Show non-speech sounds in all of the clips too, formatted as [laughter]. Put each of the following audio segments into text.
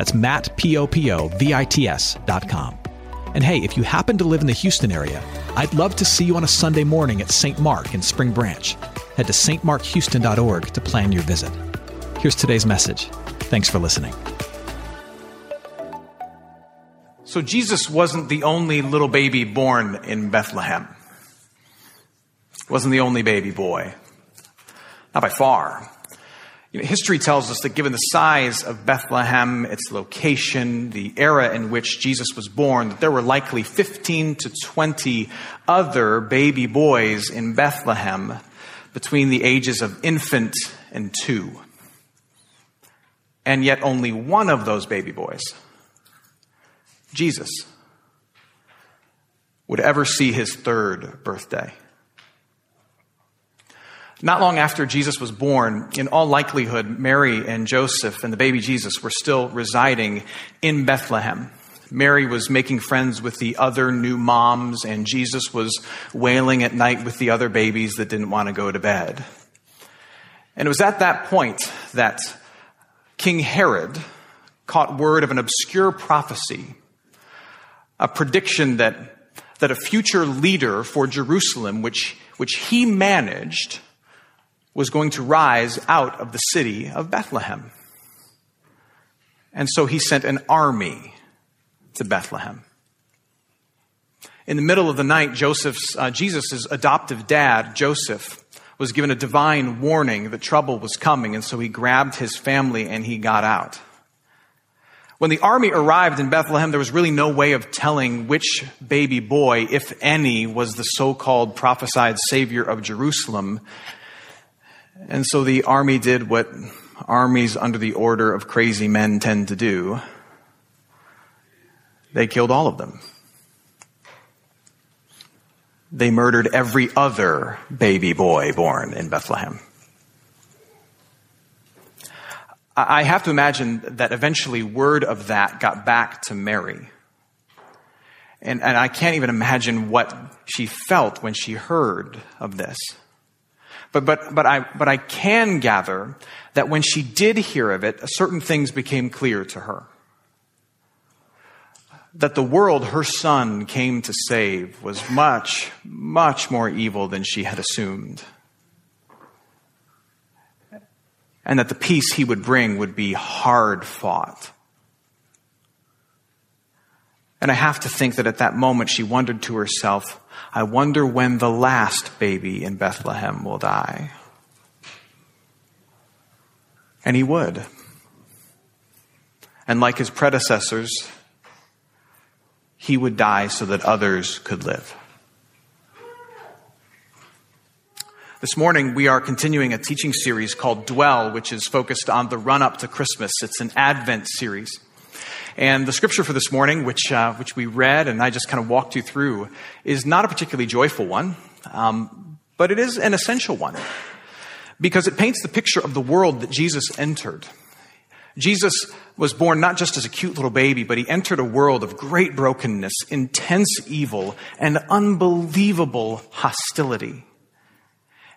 That's Matt, P-O-P-O-V-I-T-S dot com. And hey, if you happen to live in the Houston area, I'd love to see you on a Sunday morning at St. Mark in Spring Branch. Head to stmarkhouston.org to plan your visit. Here's today's message. Thanks for listening. So Jesus wasn't the only little baby born in Bethlehem. Wasn't the only baby boy. Not by far. You know, history tells us that given the size of Bethlehem, its location, the era in which Jesus was born, that there were likely 15 to 20 other baby boys in Bethlehem between the ages of infant and two. And yet only one of those baby boys, Jesus, would ever see his third birthday. Not long after Jesus was born, in all likelihood, Mary and Joseph and the baby Jesus were still residing in Bethlehem. Mary was making friends with the other new moms, and Jesus was wailing at night with the other babies that didn't want to go to bed. And it was at that point that King Herod caught word of an obscure prophecy, a prediction that, that a future leader for Jerusalem, which, which he managed, was going to rise out of the city of Bethlehem. And so he sent an army to Bethlehem. In the middle of the night, Joseph's, uh, Jesus' adoptive dad, Joseph, was given a divine warning that trouble was coming, and so he grabbed his family and he got out. When the army arrived in Bethlehem, there was really no way of telling which baby boy, if any, was the so called prophesied savior of Jerusalem. And so the army did what armies under the order of crazy men tend to do. They killed all of them. They murdered every other baby boy born in Bethlehem. I have to imagine that eventually word of that got back to Mary. And, and I can't even imagine what she felt when she heard of this. But, but, but, I, but I can gather that when she did hear of it, certain things became clear to her. That the world her son came to save was much, much more evil than she had assumed. And that the peace he would bring would be hard fought. And I have to think that at that moment she wondered to herself, I wonder when the last baby in Bethlehem will die. And he would. And like his predecessors, he would die so that others could live. This morning, we are continuing a teaching series called Dwell, which is focused on the run up to Christmas. It's an Advent series. And the scripture for this morning, which, uh, which we read and I just kind of walked you through, is not a particularly joyful one, um, but it is an essential one because it paints the picture of the world that Jesus entered. Jesus was born not just as a cute little baby, but he entered a world of great brokenness, intense evil, and unbelievable hostility.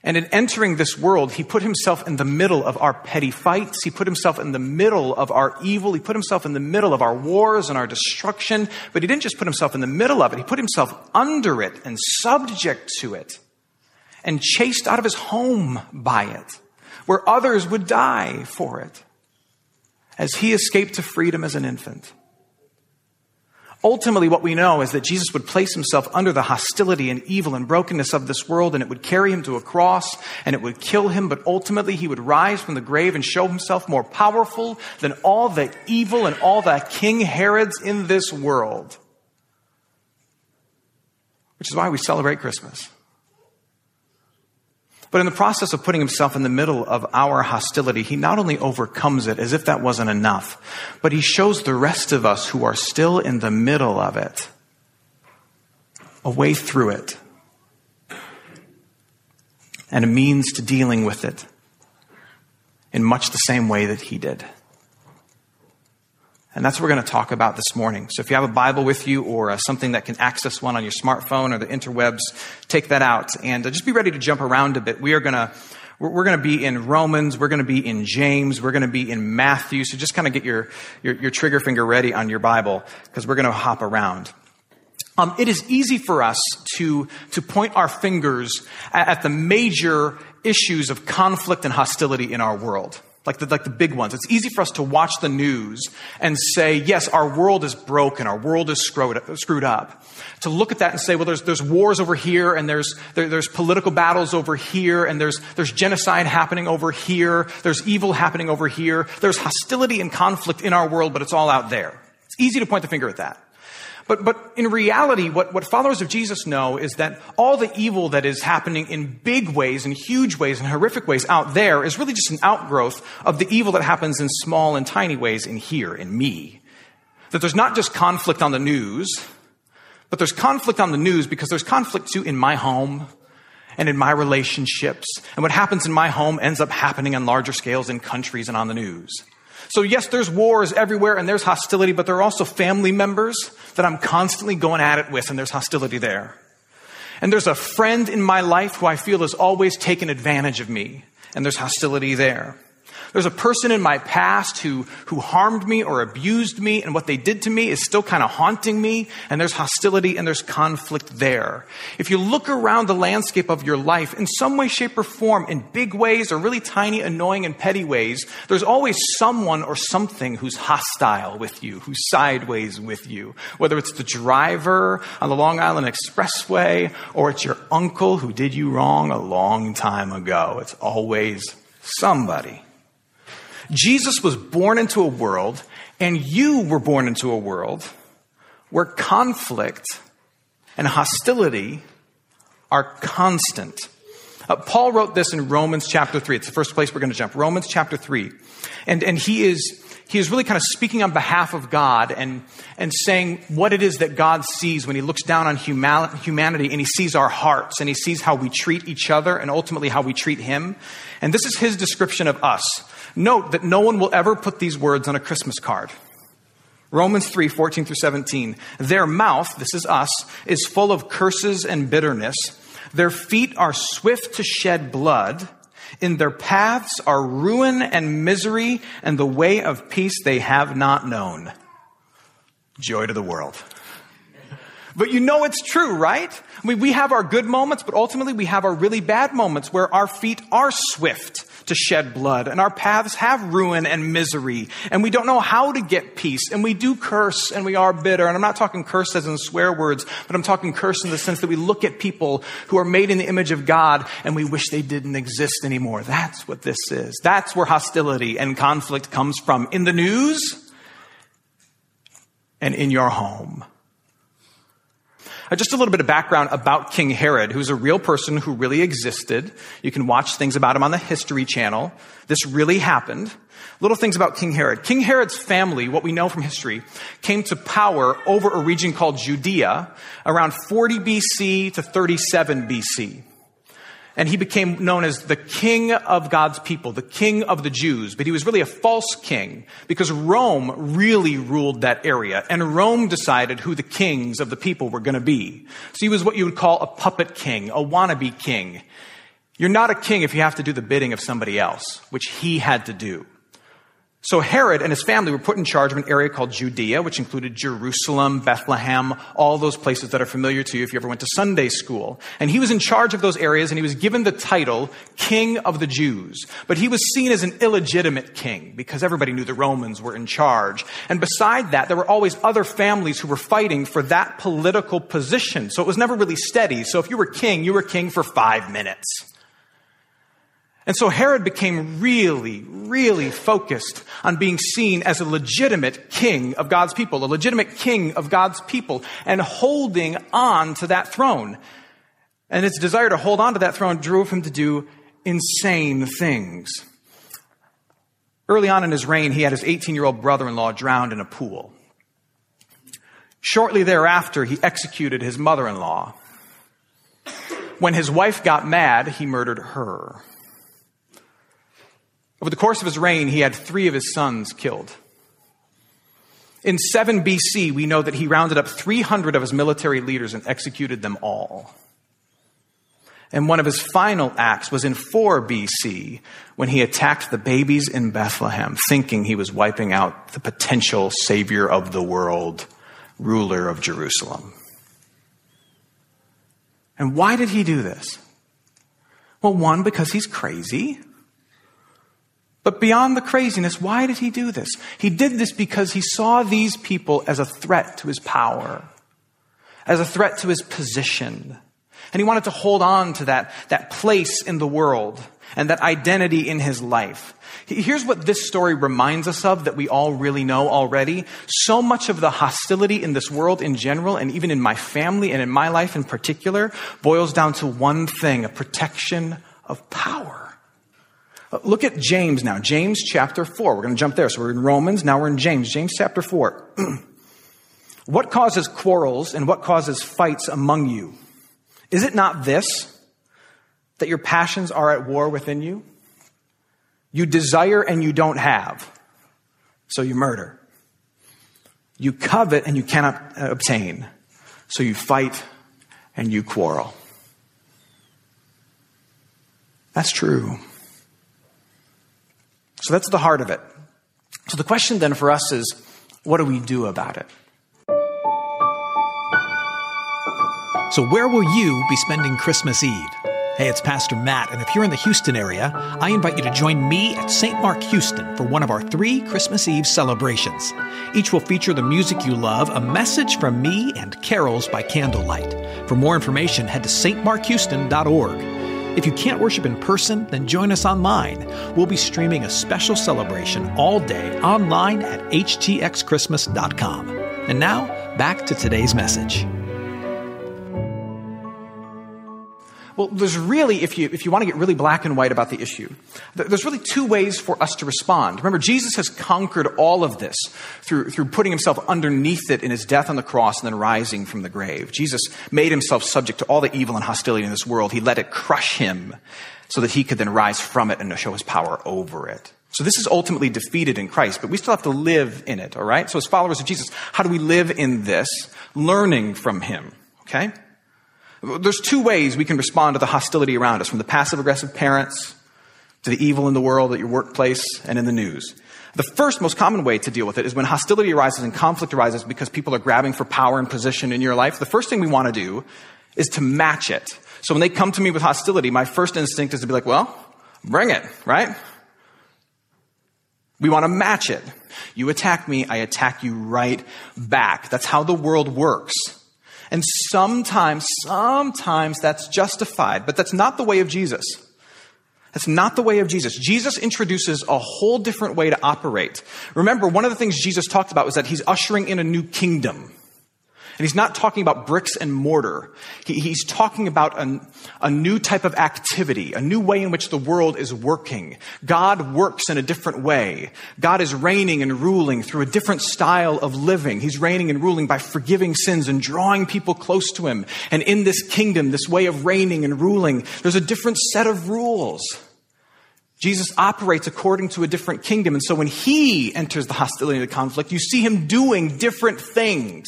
And in entering this world, he put himself in the middle of our petty fights. He put himself in the middle of our evil. He put himself in the middle of our wars and our destruction. But he didn't just put himself in the middle of it. He put himself under it and subject to it and chased out of his home by it, where others would die for it as he escaped to freedom as an infant. Ultimately, what we know is that Jesus would place himself under the hostility and evil and brokenness of this world, and it would carry him to a cross, and it would kill him, but ultimately he would rise from the grave and show himself more powerful than all the evil and all the King Herods in this world. Which is why we celebrate Christmas. But in the process of putting himself in the middle of our hostility, he not only overcomes it as if that wasn't enough, but he shows the rest of us who are still in the middle of it a way through it and a means to dealing with it in much the same way that he did. And that's what we're going to talk about this morning. So if you have a Bible with you or uh, something that can access one on your smartphone or the interwebs, take that out and uh, just be ready to jump around a bit. We are going to we're, going to be in Romans, we're going to be in James, we're going to be in Matthew. So just kind of get your, your, your trigger finger ready on your Bible because we're going to hop around. Um, it is easy for us to, to point our fingers at, at the major issues of conflict and hostility in our world like the, like the big ones. It's easy for us to watch the news and say, yes, our world is broken, our world is screwed, up. To look at that and say, well, there's, there's wars over here, and there's, there, there's political battles over here, and there's, there's genocide happening over here, there's evil happening over here, there's hostility and conflict in our world, but it's all out there. It's easy to point the finger at that. But, but in reality, what, what followers of Jesus know is that all the evil that is happening in big ways and huge ways and horrific ways out there is really just an outgrowth of the evil that happens in small and tiny ways in here, in me. That there's not just conflict on the news, but there's conflict on the news because there's conflict too in my home and in my relationships. And what happens in my home ends up happening on larger scales in countries and on the news. So yes, there's wars everywhere and there's hostility, but there are also family members that I'm constantly going at it with and there's hostility there. And there's a friend in my life who I feel has always taken advantage of me and there's hostility there. There's a person in my past who, who harmed me or abused me, and what they did to me is still kind of haunting me, and there's hostility and there's conflict there. If you look around the landscape of your life in some way, shape, or form, in big ways or really tiny, annoying, and petty ways, there's always someone or something who's hostile with you, who's sideways with you. Whether it's the driver on the Long Island Expressway, or it's your uncle who did you wrong a long time ago. It's always somebody. Jesus was born into a world, and you were born into a world where conflict and hostility are constant. Uh, Paul wrote this in Romans chapter 3. It's the first place we're going to jump. Romans chapter 3. And, and he is, he is really kind of speaking on behalf of God and, and saying what it is that God sees when he looks down on human, humanity and he sees our hearts and he sees how we treat each other and ultimately how we treat him. And this is his description of us. Note that no one will ever put these words on a Christmas card. Romans 3 14 through 17. Their mouth, this is us, is full of curses and bitterness. Their feet are swift to shed blood. In their paths are ruin and misery, and the way of peace they have not known. Joy to the world. But you know it's true, right? I mean, we have our good moments, but ultimately we have our really bad moments where our feet are swift to shed blood and our paths have ruin and misery and we don't know how to get peace and we do curse and we are bitter. And I'm not talking curse as in swear words, but I'm talking curse in the sense that we look at people who are made in the image of God and we wish they didn't exist anymore. That's what this is. That's where hostility and conflict comes from in the news and in your home. Uh, just a little bit of background about King Herod, who's a real person who really existed. You can watch things about him on the History Channel. This really happened. Little things about King Herod. King Herod's family, what we know from history, came to power over a region called Judea around 40 BC to 37 BC. And he became known as the king of God's people, the king of the Jews. But he was really a false king because Rome really ruled that area. And Rome decided who the kings of the people were going to be. So he was what you would call a puppet king, a wannabe king. You're not a king if you have to do the bidding of somebody else, which he had to do. So Herod and his family were put in charge of an area called Judea, which included Jerusalem, Bethlehem, all those places that are familiar to you if you ever went to Sunday school. And he was in charge of those areas and he was given the title King of the Jews. But he was seen as an illegitimate king because everybody knew the Romans were in charge. And beside that, there were always other families who were fighting for that political position. So it was never really steady. So if you were king, you were king for five minutes. And so Herod became really, really focused on being seen as a legitimate king of God's people, a legitimate king of God's people, and holding on to that throne. And his desire to hold on to that throne drove him to do insane things. Early on in his reign, he had his 18 year old brother in law drowned in a pool. Shortly thereafter, he executed his mother in law. When his wife got mad, he murdered her. Over the course of his reign, he had three of his sons killed. In 7 BC, we know that he rounded up 300 of his military leaders and executed them all. And one of his final acts was in 4 BC when he attacked the babies in Bethlehem, thinking he was wiping out the potential savior of the world, ruler of Jerusalem. And why did he do this? Well, one, because he's crazy. But beyond the craziness, why did he do this? He did this because he saw these people as a threat to his power, as a threat to his position. And he wanted to hold on to that, that place in the world and that identity in his life. Here's what this story reminds us of that we all really know already. So much of the hostility in this world in general, and even in my family and in my life in particular, boils down to one thing a protection of power. Uh, look at James now. James chapter 4. We're going to jump there. So we're in Romans. Now we're in James. James chapter 4. [clears throat] what causes quarrels and what causes fights among you? Is it not this, that your passions are at war within you? You desire and you don't have, so you murder. You covet and you cannot uh, obtain, so you fight and you quarrel. That's true. So that's the heart of it. So the question then for us is what do we do about it? So, where will you be spending Christmas Eve? Hey, it's Pastor Matt, and if you're in the Houston area, I invite you to join me at St. Mark Houston for one of our three Christmas Eve celebrations. Each will feature the music you love, a message from me, and carols by candlelight. For more information, head to stmarkhouston.org. If you can't worship in person, then join us online. We'll be streaming a special celebration all day online at htxchristmas.com. And now, back to today's message. Well, there's really, if you, if you want to get really black and white about the issue, there's really two ways for us to respond. Remember, Jesus has conquered all of this through, through putting himself underneath it in his death on the cross and then rising from the grave. Jesus made himself subject to all the evil and hostility in this world. He let it crush him so that he could then rise from it and show his power over it. So this is ultimately defeated in Christ, but we still have to live in it, all right? So as followers of Jesus, how do we live in this? Learning from him, okay? There's two ways we can respond to the hostility around us, from the passive aggressive parents to the evil in the world at your workplace and in the news. The first most common way to deal with it is when hostility arises and conflict arises because people are grabbing for power and position in your life. The first thing we want to do is to match it. So when they come to me with hostility, my first instinct is to be like, well, bring it, right? We want to match it. You attack me, I attack you right back. That's how the world works. And sometimes, sometimes that's justified, but that's not the way of Jesus. That's not the way of Jesus. Jesus introduces a whole different way to operate. Remember, one of the things Jesus talked about was that he's ushering in a new kingdom. And he's not talking about bricks and mortar. He, he's talking about a, a new type of activity, a new way in which the world is working. God works in a different way. God is reigning and ruling through a different style of living. He's reigning and ruling by forgiving sins and drawing people close to him. And in this kingdom, this way of reigning and ruling, there's a different set of rules. Jesus operates according to a different kingdom. And so when he enters the hostility and the conflict, you see him doing different things.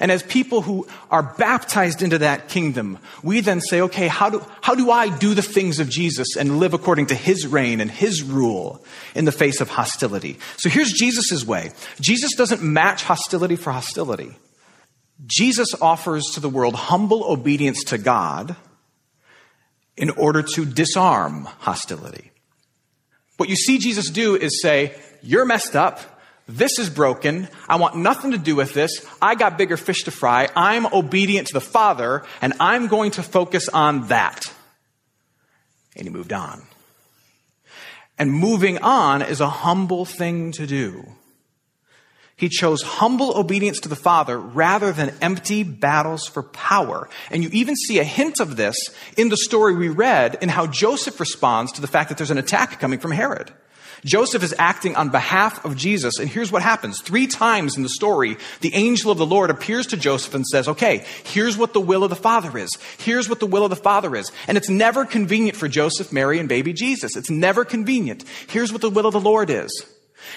And as people who are baptized into that kingdom, we then say, okay, how do, how do I do the things of Jesus and live according to his reign and his rule in the face of hostility? So here's Jesus' way. Jesus doesn't match hostility for hostility. Jesus offers to the world humble obedience to God in order to disarm hostility. What you see Jesus do is say, You're messed up. This is broken. I want nothing to do with this. I got bigger fish to fry. I'm obedient to the Father, and I'm going to focus on that. And he moved on. And moving on is a humble thing to do. He chose humble obedience to the Father rather than empty battles for power. And you even see a hint of this in the story we read in how Joseph responds to the fact that there's an attack coming from Herod. Joseph is acting on behalf of Jesus, and here's what happens. Three times in the story, the angel of the Lord appears to Joseph and says, Okay, here's what the will of the Father is. Here's what the will of the Father is. And it's never convenient for Joseph, Mary, and baby Jesus. It's never convenient. Here's what the will of the Lord is.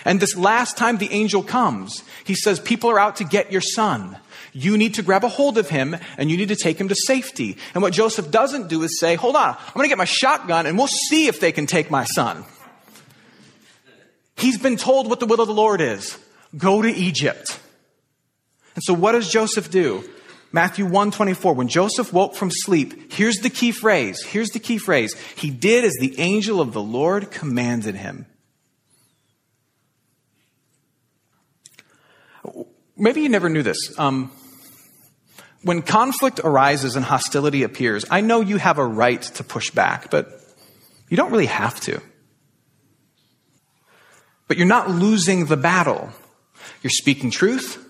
And this last time the angel comes, he says, People are out to get your son. You need to grab a hold of him and you need to take him to safety. And what Joseph doesn't do is say, Hold on, I'm going to get my shotgun and we'll see if they can take my son. He's been told what the will of the Lord is go to Egypt. And so what does Joseph do? Matthew 124, when Joseph woke from sleep, here's the key phrase. Here's the key phrase. He did as the angel of the Lord commanded him. Maybe you never knew this. Um, when conflict arises and hostility appears, I know you have a right to push back, but you don't really have to. But you're not losing the battle. You're speaking truth,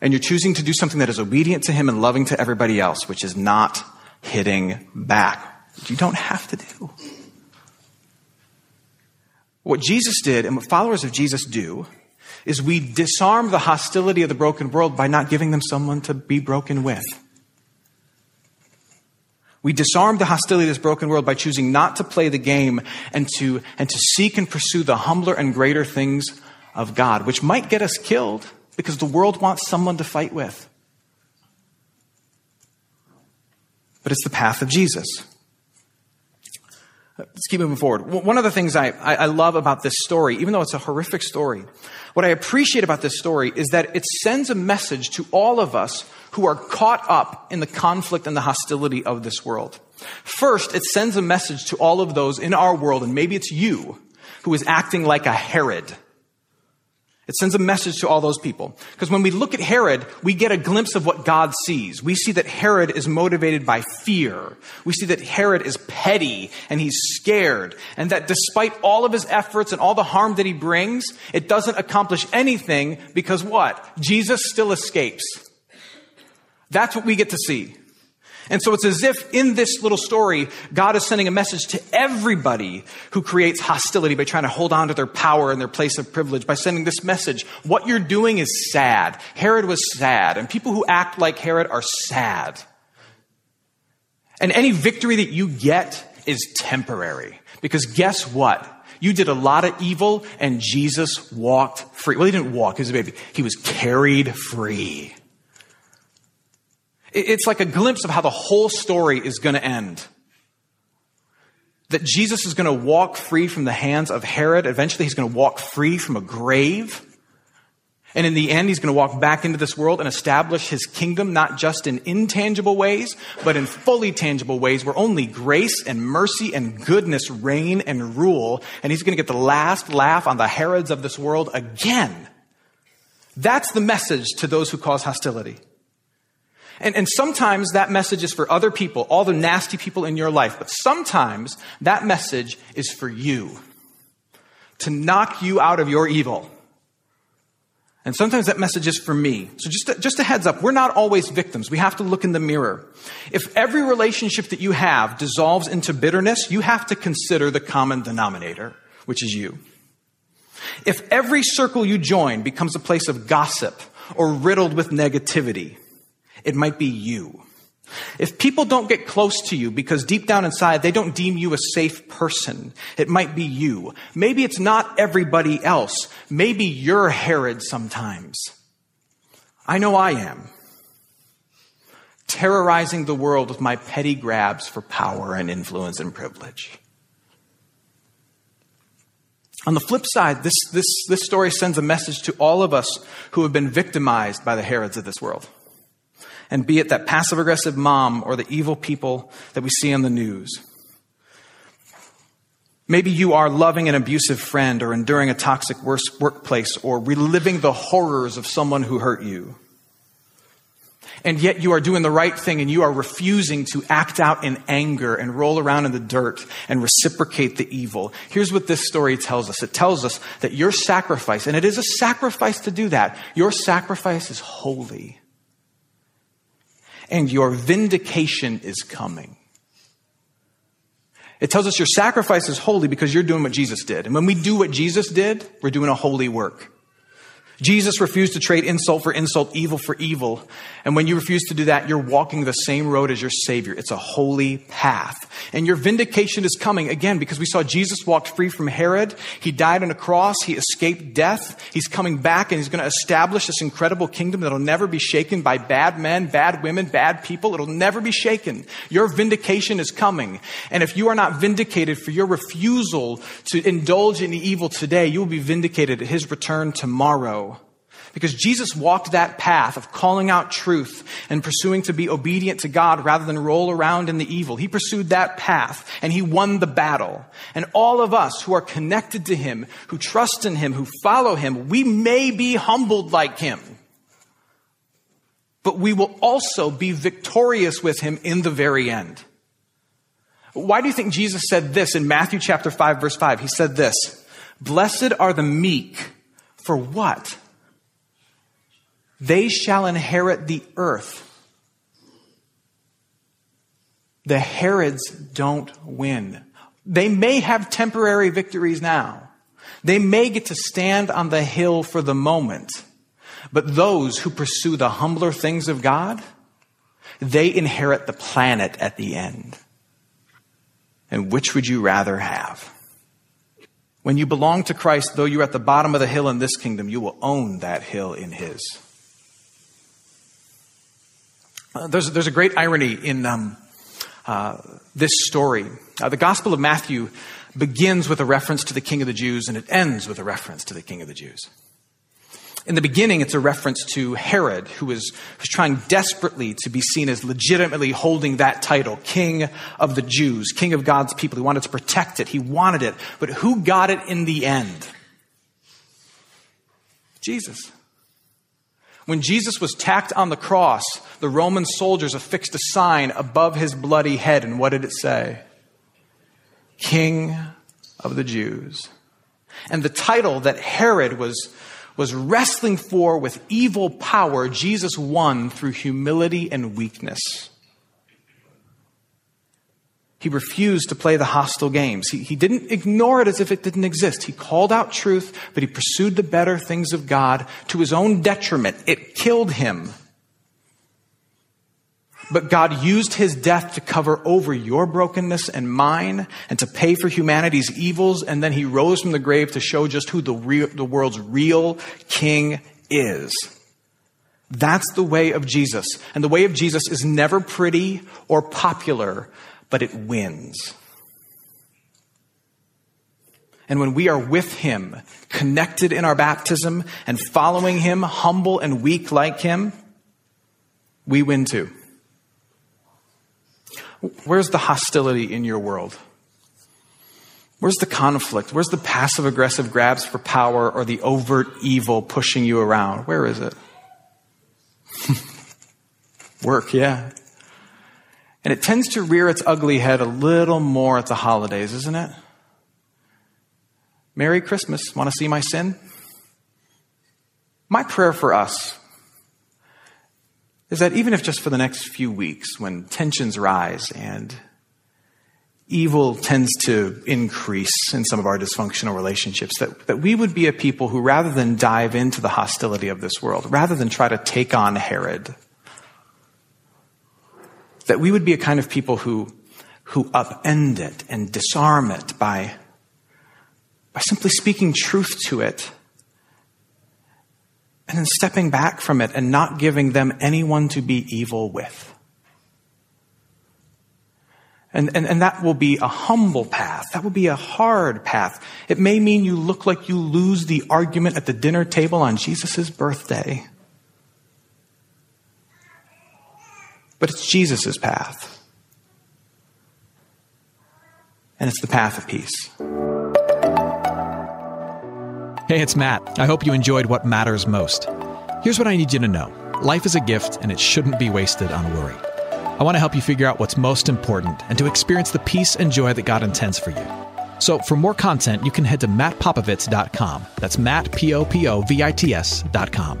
and you're choosing to do something that is obedient to Him and loving to everybody else, which is not hitting back. You don't have to do. What Jesus did and what followers of Jesus do is we disarm the hostility of the broken world by not giving them someone to be broken with. We disarm the hostility of this broken world by choosing not to play the game and to, and to seek and pursue the humbler and greater things of God, which might get us killed because the world wants someone to fight with. But it's the path of Jesus. Let's keep moving forward. One of the things I, I, love about this story, even though it's a horrific story, what I appreciate about this story is that it sends a message to all of us who are caught up in the conflict and the hostility of this world. First, it sends a message to all of those in our world, and maybe it's you, who is acting like a Herod it sends a message to all those people. Because when we look at Herod, we get a glimpse of what God sees. We see that Herod is motivated by fear. We see that Herod is petty and he's scared. And that despite all of his efforts and all the harm that he brings, it doesn't accomplish anything because what? Jesus still escapes. That's what we get to see. And so it's as if in this little story, God is sending a message to everybody who creates hostility by trying to hold on to their power and their place of privilege by sending this message. What you're doing is sad. Herod was sad, and people who act like Herod are sad. And any victory that you get is temporary. Because guess what? You did a lot of evil and Jesus walked free. Well, he didn't walk, he was a baby. He was carried free. It's like a glimpse of how the whole story is going to end. That Jesus is going to walk free from the hands of Herod. Eventually, he's going to walk free from a grave. And in the end, he's going to walk back into this world and establish his kingdom, not just in intangible ways, but in fully tangible ways where only grace and mercy and goodness reign and rule. And he's going to get the last laugh on the Herods of this world again. That's the message to those who cause hostility. And, and sometimes that message is for other people, all the nasty people in your life. But sometimes that message is for you to knock you out of your evil. And sometimes that message is for me. So just a, just a heads up, we're not always victims. We have to look in the mirror. If every relationship that you have dissolves into bitterness, you have to consider the common denominator, which is you. If every circle you join becomes a place of gossip or riddled with negativity, it might be you. If people don't get close to you because deep down inside they don't deem you a safe person, it might be you. Maybe it's not everybody else. Maybe you're Herod sometimes. I know I am. Terrorizing the world with my petty grabs for power and influence and privilege. On the flip side, this, this, this story sends a message to all of us who have been victimized by the Herods of this world and be it that passive aggressive mom or the evil people that we see on the news. Maybe you are loving an abusive friend or enduring a toxic workplace or reliving the horrors of someone who hurt you. and yet you are doing the right thing and you are refusing to act out in anger and roll around in the dirt and reciprocate the evil. Here's what this story tells us. It tells us that your sacrifice, and it is a sacrifice to do that, your sacrifice is holy. And your vindication is coming. It tells us your sacrifice is holy because you're doing what Jesus did. And when we do what Jesus did, we're doing a holy work. Jesus refused to trade insult for insult, evil for evil. And when you refuse to do that, you're walking the same road as your Savior. It's a holy path. And your vindication is coming again because we saw Jesus walked free from Herod. He died on a cross. He escaped death. He's coming back and he's going to establish this incredible kingdom that'll never be shaken by bad men, bad women, bad people. It'll never be shaken. Your vindication is coming. And if you are not vindicated for your refusal to indulge in the evil today, you will be vindicated at his return tomorrow. Because Jesus walked that path of calling out truth and pursuing to be obedient to God rather than roll around in the evil. He pursued that path and he won the battle. And all of us who are connected to him, who trust in him, who follow him, we may be humbled like him. But we will also be victorious with him in the very end. Why do you think Jesus said this in Matthew chapter 5 verse 5? He said this, Blessed are the meek for what? They shall inherit the earth. The Herods don't win. They may have temporary victories now. They may get to stand on the hill for the moment. But those who pursue the humbler things of God, they inherit the planet at the end. And which would you rather have? When you belong to Christ, though you're at the bottom of the hill in this kingdom, you will own that hill in His. Uh, there's, there's a great irony in um, uh, this story. Uh, the Gospel of Matthew begins with a reference to the King of the Jews, and it ends with a reference to the King of the Jews. In the beginning, it's a reference to Herod, who was, was trying desperately to be seen as legitimately holding that title, King of the Jews, King of God's people. He wanted to protect it. He wanted it. But who got it in the end? Jesus. When Jesus was tacked on the cross, the Roman soldiers affixed a sign above his bloody head. And what did it say? King of the Jews. And the title that Herod was, was wrestling for with evil power, Jesus won through humility and weakness. He refused to play the hostile games. He, he didn't ignore it as if it didn't exist. He called out truth, but he pursued the better things of God to his own detriment. It killed him. But God used his death to cover over your brokenness and mine and to pay for humanity's evils. And then he rose from the grave to show just who the, real, the world's real king is. That's the way of Jesus. And the way of Jesus is never pretty or popular, but it wins. And when we are with Him, connected in our baptism and following Him, humble and weak like Him, we win too. Where's the hostility in your world? Where's the conflict? Where's the passive aggressive grabs for power or the overt evil pushing you around? Where is it? [laughs] Work, yeah. And it tends to rear its ugly head a little more at the holidays, isn't it? Merry Christmas. Want to see my sin? My prayer for us is that even if just for the next few weeks, when tensions rise and evil tends to increase in some of our dysfunctional relationships, that, that we would be a people who, rather than dive into the hostility of this world, rather than try to take on Herod, that we would be a kind of people who, who upend it and disarm it by, by simply speaking truth to it and then stepping back from it and not giving them anyone to be evil with. And, and, and that will be a humble path. That will be a hard path. It may mean you look like you lose the argument at the dinner table on Jesus' birthday. But it's Jesus' path. And it's the path of peace. Hey, it's Matt. I hope you enjoyed what matters most. Here's what I need you to know life is a gift and it shouldn't be wasted on worry. I want to help you figure out what's most important and to experience the peace and joy that God intends for you. So, for more content, you can head to mattpopovits.com. That's Matt, P O P O V I T S.com.